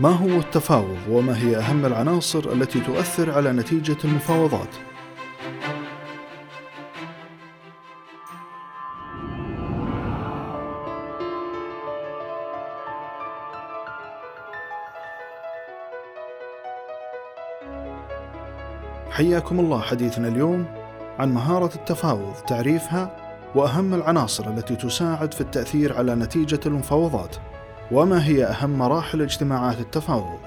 ما هو التفاوض وما هي أهم العناصر التي تؤثر على نتيجة المفاوضات؟ حياكم الله حديثنا اليوم عن مهارة التفاوض تعريفها وأهم العناصر التي تساعد في التأثير على نتيجة المفاوضات وما هي أهم مراحل اجتماعات التفاوض؟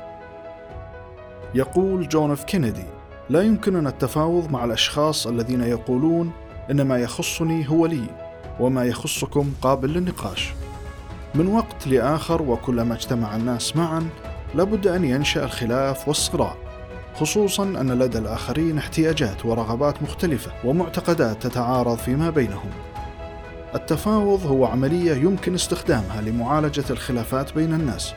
يقول جون اف كينيدي لا يمكننا التفاوض مع الأشخاص الذين يقولون إن ما يخصني هو لي وما يخصكم قابل للنقاش. من وقت لآخر وكلما اجتمع الناس معا لابد أن ينشأ الخلاف والصراع خصوصا أن لدى الآخرين احتياجات ورغبات مختلفة ومعتقدات تتعارض فيما بينهم. التفاوض هو عملية يمكن استخدامها لمعالجة الخلافات بين الناس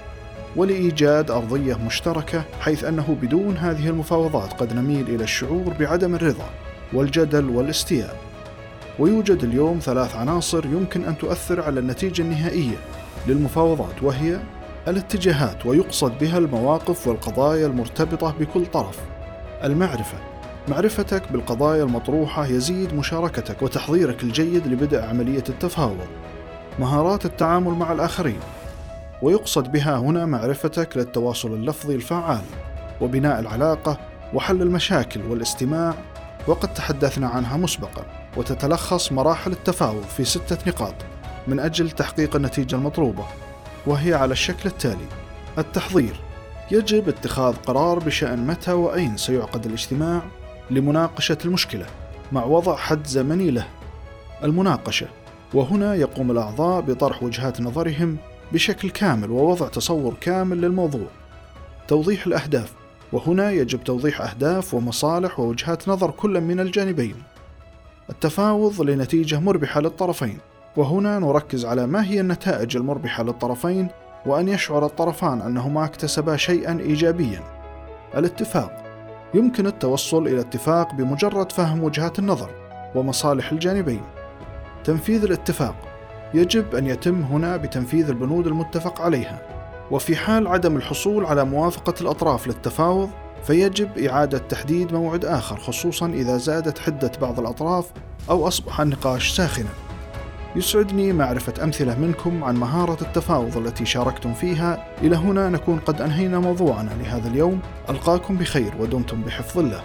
ولإيجاد أرضية مشتركة حيث أنه بدون هذه المفاوضات قد نميل إلى الشعور بعدم الرضا والجدل والاستياء. ويوجد اليوم ثلاث عناصر يمكن أن تؤثر على النتيجة النهائية للمفاوضات وهي الاتجاهات ويقصد بها المواقف والقضايا المرتبطة بكل طرف. المعرفة معرفتك بالقضايا المطروحة يزيد مشاركتك وتحضيرك الجيد لبدء عملية التفاوض. مهارات التعامل مع الآخرين. ويقصد بها هنا معرفتك للتواصل اللفظي الفعال وبناء العلاقة وحل المشاكل والاستماع. وقد تحدثنا عنها مسبقا وتتلخص مراحل التفاوض في ستة نقاط من أجل تحقيق النتيجة المطلوبة وهي على الشكل التالي. التحضير. يجب اتخاذ قرار بشأن متى وأين سيعقد الاجتماع. لمناقشة المشكلة مع وضع حد زمني له. المناقشة وهنا يقوم الأعضاء بطرح وجهات نظرهم بشكل كامل ووضع تصور كامل للموضوع. توضيح الأهداف وهنا يجب توضيح أهداف ومصالح ووجهات نظر كل من الجانبين. التفاوض لنتيجة مربحة للطرفين وهنا نركز على ما هي النتائج المربحة للطرفين وأن يشعر الطرفان أنهما اكتسبا شيئا إيجابيا. الاتفاق يمكن التوصل إلى اتفاق بمجرد فهم وجهات النظر ومصالح الجانبين. تنفيذ الاتفاق يجب أن يتم هنا بتنفيذ البنود المتفق عليها، وفي حال عدم الحصول على موافقة الأطراف للتفاوض فيجب إعادة تحديد موعد آخر خصوصا إذا زادت حدة بعض الأطراف أو أصبح النقاش ساخنا. يسعدني معرفة أمثلة منكم عن مهارة التفاوض التي شاركتم فيها. إلى هنا نكون قد أنهينا موضوعنا لهذا اليوم. ألقاكم بخير ودمتم بحفظ الله.